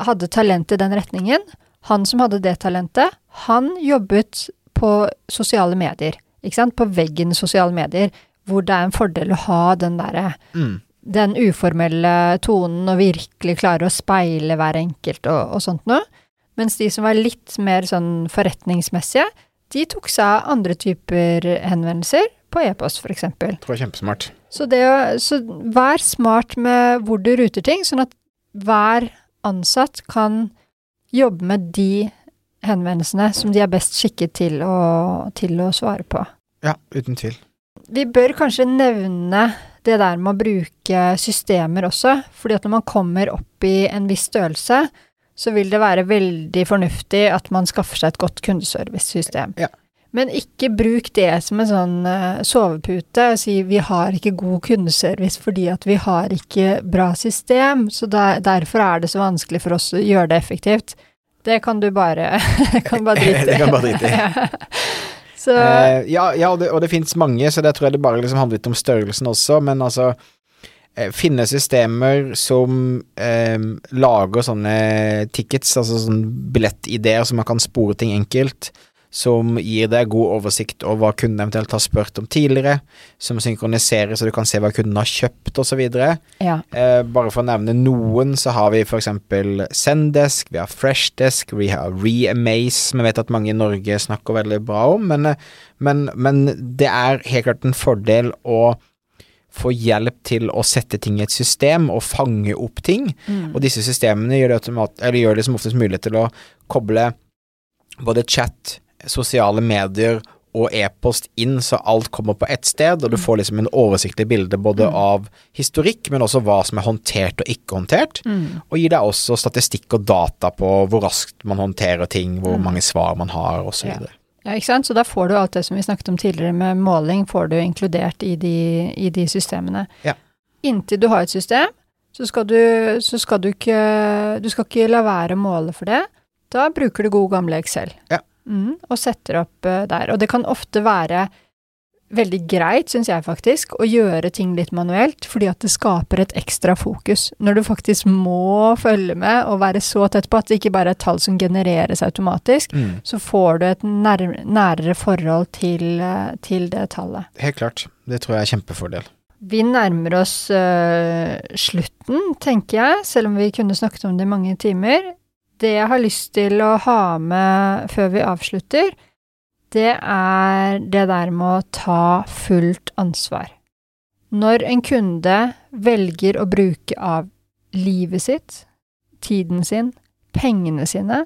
hadde talent i den retningen. Han som hadde det talentet, han jobbet på sosiale medier, ikke sant, på veggen sosiale medier, hvor det er en fordel å ha den derre Mm. den uformelle tonen og virkelig klare å speile hver enkelt og, og sånt noe. Mens de som var litt mer sånn forretningsmessige, de tok seg av andre typer henvendelser, på e-post for eksempel. var kjempesmart. Så, det så vær smart med hvor du ruter ting, sånn at hver ansatt kan jobbe med de henvendelsene som de er best skikket til å, til å svare på. Ja, uten tvil. Vi bør kanskje nevne det der med å bruke systemer også, fordi at når man kommer opp i en viss størrelse, så vil det være veldig fornuftig at man skaffer seg et godt kundeservice-system. Ja. Men ikke bruk det som en sånn eh, sovepute og si vi har ikke god kundeservice fordi at vi har ikke bra system, så der, derfor er det så vanskelig for oss å gjøre det effektivt. Det kan du bare, kan bare drite i. Det kan bare drite i. Ja. Eh, ja, ja, og det, og det finnes mange, så det tror jeg det bare liksom handler litt om størrelsen også, men altså Finne systemer som eh, lager sånne tickets, altså sånne billettideer som man kan spore ting enkelt, som gir deg god oversikt over hva kunden eventuelt har spurt om tidligere, som synkroniserer så du kan se hva kunden har kjøpt, osv. ja. Eh, bare for å nevne noen, så har vi eksempel Sendesk, vi har Freshdesk, vi har Reamaze, som jeg vet at mange i Norge snakker veldig bra om, men, eh, men, men det er helt klart en fordel å få hjelp til å sette ting i et system og fange opp ting, Mm. og disse systemene gjør det, eller gjør det som oftest mulig til å koble både chat, sosiale medier og e-post inn, så alt kommer på ett sted, og du får liksom en oversiktlig bilde både Mm. av historikk, men også hva som er håndtert og ikke håndtert, Mm. og gir deg også statistikk og data på hvor raskt man håndterer ting, hvor Mm. mange svar man har, osv. Ja. Ja, ikke sant. Så da får du alt det som vi snakket om tidligere med måling, får du inkludert i de, i de systemene. Ja. Inntil du har et system, så skal du, så skal du ikke Du skal ikke la være å måle for det. Da bruker du god gamle Excel. Ja. Mm, og setter opp eh, der. Og det kan ofte være veldig greit, syns jeg faktisk, å gjøre ting litt manuelt, fordi at det skaper et ekstra fokus. Når du faktisk må følge med og være så tett på at det ikke bare er tall som genereres automatisk, Mm. så får du et nær, nærere forhold til, til det tallet. Helt klart. Det tror jeg er kjempefordel. Vi nærmer oss øh, slutten, tenker jeg, selv om vi kunne snakket om det i mange timer. Det jeg har lyst til å ha med før vi avslutter, det er det der med å ta fullt ansvar. Når en kunde velger å bruke av livet sitt, tiden sin, pengene sine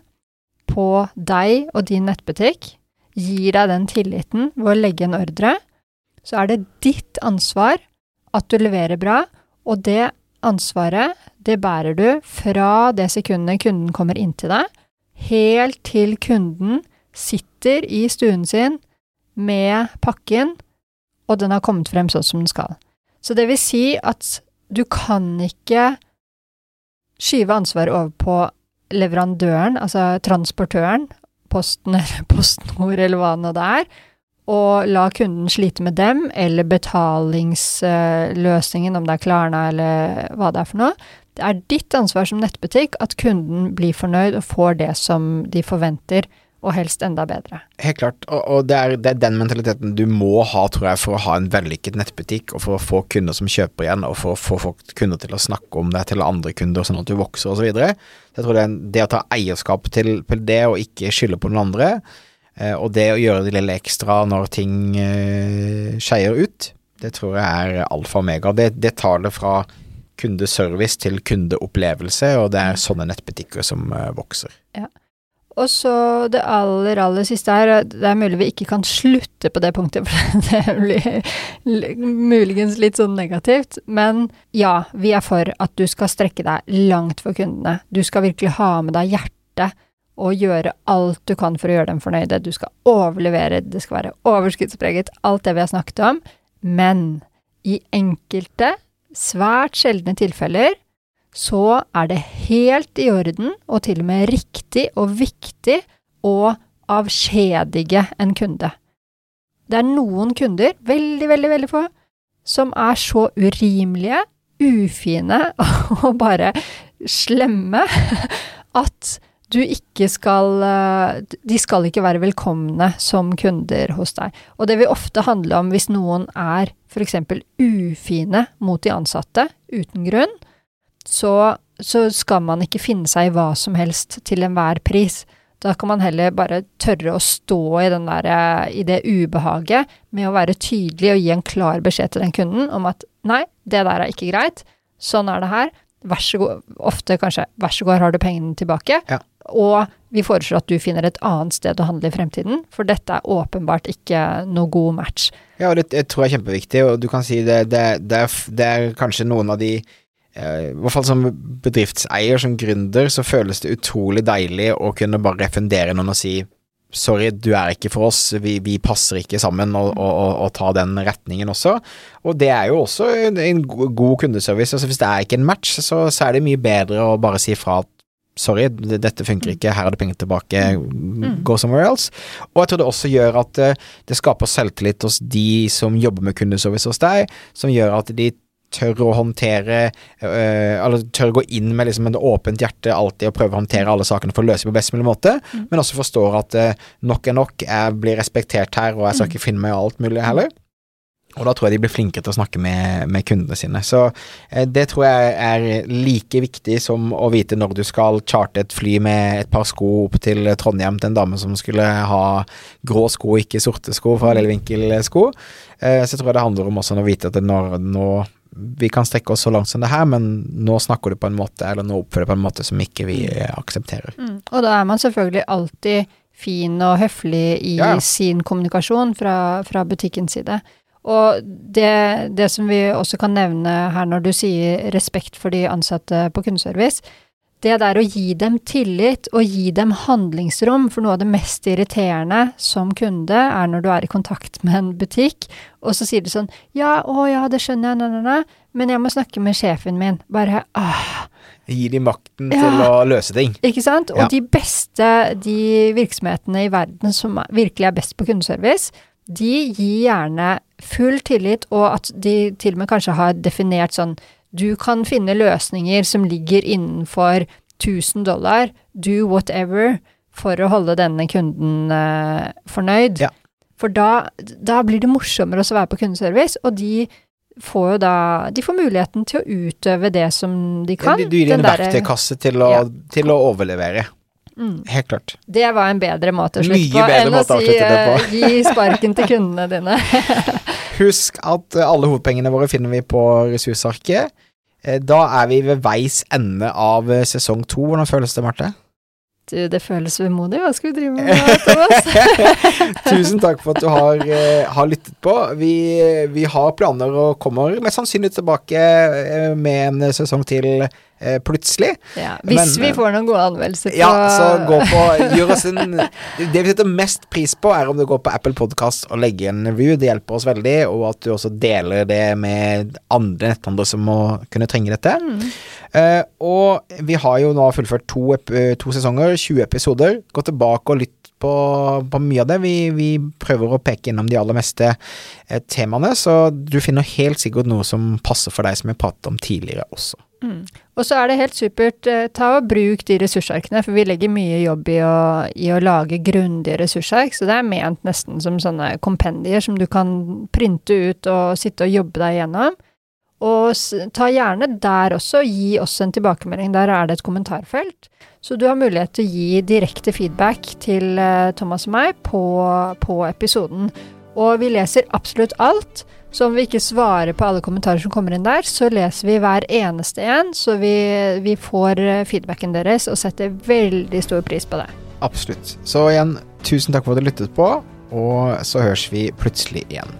på deg og din nettbutikk, gir deg den tilliten ved å legge en ordre, så er det ditt ansvar at du leverer bra, og det ansvaret, det bærer du fra det sekundet kunden kommer inn til deg, helt til kunden sitter i stuen sin med pakken, og den har kommet frem sånn som den skal. Så det vil si at du kan ikke skyve ansvaret over på leverandøren, altså transportøren, Posten eller PostNord eller hva nå det er, og la kunden slite med dem, eller betalingsløsningen, om det er Klarna eller hva det er for noe. Det er ditt ansvar som nettbutikk at kunden blir fornøyd og får det som de forventer, og helst enda bedre. Helt klart, og, og det, er, det er den mentaliteten du må ha, tror jeg, for å ha en vellykket nettbutikk, og for å få kunder som kjøper igjen, og for å få folk, kunder til å snakke om deg til andre kunder, sånn at du vokser osv. Jeg tror det, er det å ta eierskap til, til det, og ikke skylde på noen andre, eh, og det å gjøre det lille ekstra når ting eh, skeier ut, det tror jeg er alfa og omega. Det, det tar det fra kundeservice til kundeopplevelse, og det er sånne nettbutikker som eh, vokser. Og så det aller, aller siste her, det er mulig vi ikke kan slutte på det punktet, for det blir muligens litt sånn negativt, men ja, vi er for at du skal strekke deg langt for kundene. Du skal virkelig ha med deg hjertet og gjøre alt du kan for å gjøre dem fornøyde. Du skal overlevere, det skal være overskuddspreget, alt det vi har snakket om, men i enkelte, svært sjeldne tilfeller, så er det helt i orden, og til og med riktig og viktig, å avskjedige en kunde. Det er noen kunder, veldig, veldig, veldig få, som er så urimelige, ufine og bare slemme at du ikke skal eh, De skal ikke være velkomne som kunder hos deg. Og det vil ofte handle om hvis noen er f.eks. ufine mot de ansatte uten grunn, så, så skal man ikke finne seg i hva som helst til enhver pris. Da kan man heller bare tørre å stå i, den der, eh, i det ubehaget med å være tydelig og gi en klar beskjed til den kunden om at nei, det der er ikke greit, sånn er det her, vær så god, ofte kanskje, vær så god, har du pengene tilbake, Ja. og vi foreslår at du finner et annet sted å handle i fremtiden, for dette er åpenbart ikke noe god match. Ja, og det, det tror jeg er kjempeviktig, og du kan si det, det, det, er, det er kanskje noen av de I hvert fall som bedriftseier, som gründer, så føles det utrolig deilig å kunne bare refundere noen og si sorry, du er ikke for oss, vi, vi passer ikke sammen, og, og, og, og ta den retningen også. Og det er jo også en, en god kundeservice. Altså hvis det er ikke en match, så, så er det mye bedre å bare si fra at sorry, dette funker ikke, her er det penger tilbake, go somewhere else. Og jeg tror det også gjør at eh, det skaper selvtillit hos de som jobber med kundeservice hos deg, som gjør at de tør å håndtere øh, Eller tør å gå inn med liksom et åpent hjerte alltid og prøve å håndtere alle sakene for å løse på best mulig måte, men også forstår at øh, nok er nok, jeg blir respektert her, og jeg skal ikke finne meg i alt mulig heller. Og da tror jeg de blir flinkere til å snakke med, med kundene sine. Så eh, det tror jeg er like viktig som å vite når du skal charte et fly med et par sko opp til Trondheim til en dame som skulle ha grå sko, ikke sorte sko fra Lille Vinkel-sko. Eh, så tror jeg det handler om også å vite at det når, nå vi kan strekke oss så langt som det her, men nå snakker du på en måte, eller nå oppfører du på en måte som ikke vi aksepterer. aksepterer. Og da er man selvfølgelig alltid fin og høflig i Ja. sin kommunikasjon fra, fra butikkens side. Og det, det som vi også kan nevne her når du sier respekt for de ansatte på kundeservice, det der å gi dem tillit og gi dem handlingsrom, for noe av det mest irriterende som kunde er når du er i kontakt med en butikk, og så sier du sånn ja, å ja, det skjønner jeg, nei, nei, nei, men jeg må snakke med sjefen min. Bare ah, Gi dem makten Ja. til å løse ting. ikke sant? Og Ja. de beste, de virksomhetene i verden som virkelig er best på kundeservice, de gir gjerne full tillit, og at de til og med kanskje har definert sånn Du kan finne løsninger som ligger innenfor 1000 dollar, do whatever, for å holde denne kunden eh, fornøyd. Ja. For da, da blir det morsommere å være på kundeservice, og de får jo da De får muligheten til å utøve det som de kan. Du, du gir dem en verktøykasse til å, Ja. til å overlevere. Mm. Helt klart. Det var en bedre måte å slutte på enn å si eh, gi sparken til kundene dine. Husk at eh, alle hovedpengene våre finner vi på ressursarket. Eh, Da er vi ved veis ende av sesong to. Hvordan føles det, Marte? Du, det føles vemodig. Hva skal vi drive med Thomas? Tusen takk for at du har, eh, har lyttet på. Vi, vi har planer og kommer mest sannsynlig tilbake eh, med en sesong til eh, plutselig. Ja, hvis Men, vi eh, får noen gode anmeldelser på Ja, så gå på Gjør oss en Det vi setter mest pris på, er om du går på Apple Podcast og legger en review. Det hjelper oss veldig, og at du også deler det med andre netthandlere som må kunne trenge dette. Mm. Eh, og vi har jo nå fullført to, eh, to sesonger, 20 episoder. Gå tilbake og lytt på, på mye av det. Vi, vi prøver å peke innom de aller meste eh, temaene, så du finner helt sikkert noe som passer for deg, som vi pratet om tidligere også. Mm. Og så er det helt supert, ta og bruk de ressursarkene, for vi legger mye jobb i å, i å lage grundige ressursark, så det er ment nesten som sånne kompendier som du kan printe ut og sitte og jobbe deg gjennom. Og ta gjerne der også, gi oss en tilbakemelding, der er det et kommentarfelt. Så du har mulighet til å gi direkte feedback til eh, Thomas og meg på, på episoden. Og vi leser absolutt alt. Så om vi ikke svarer på alle kommentarer som kommer inn der, så leser vi hver eneste en, så vi, vi får eh, feedbacken deres og setter veldig stor pris på det. Absolutt. Så igjen, tusen takk for at du lyttet på, og så høres vi plutselig igjen.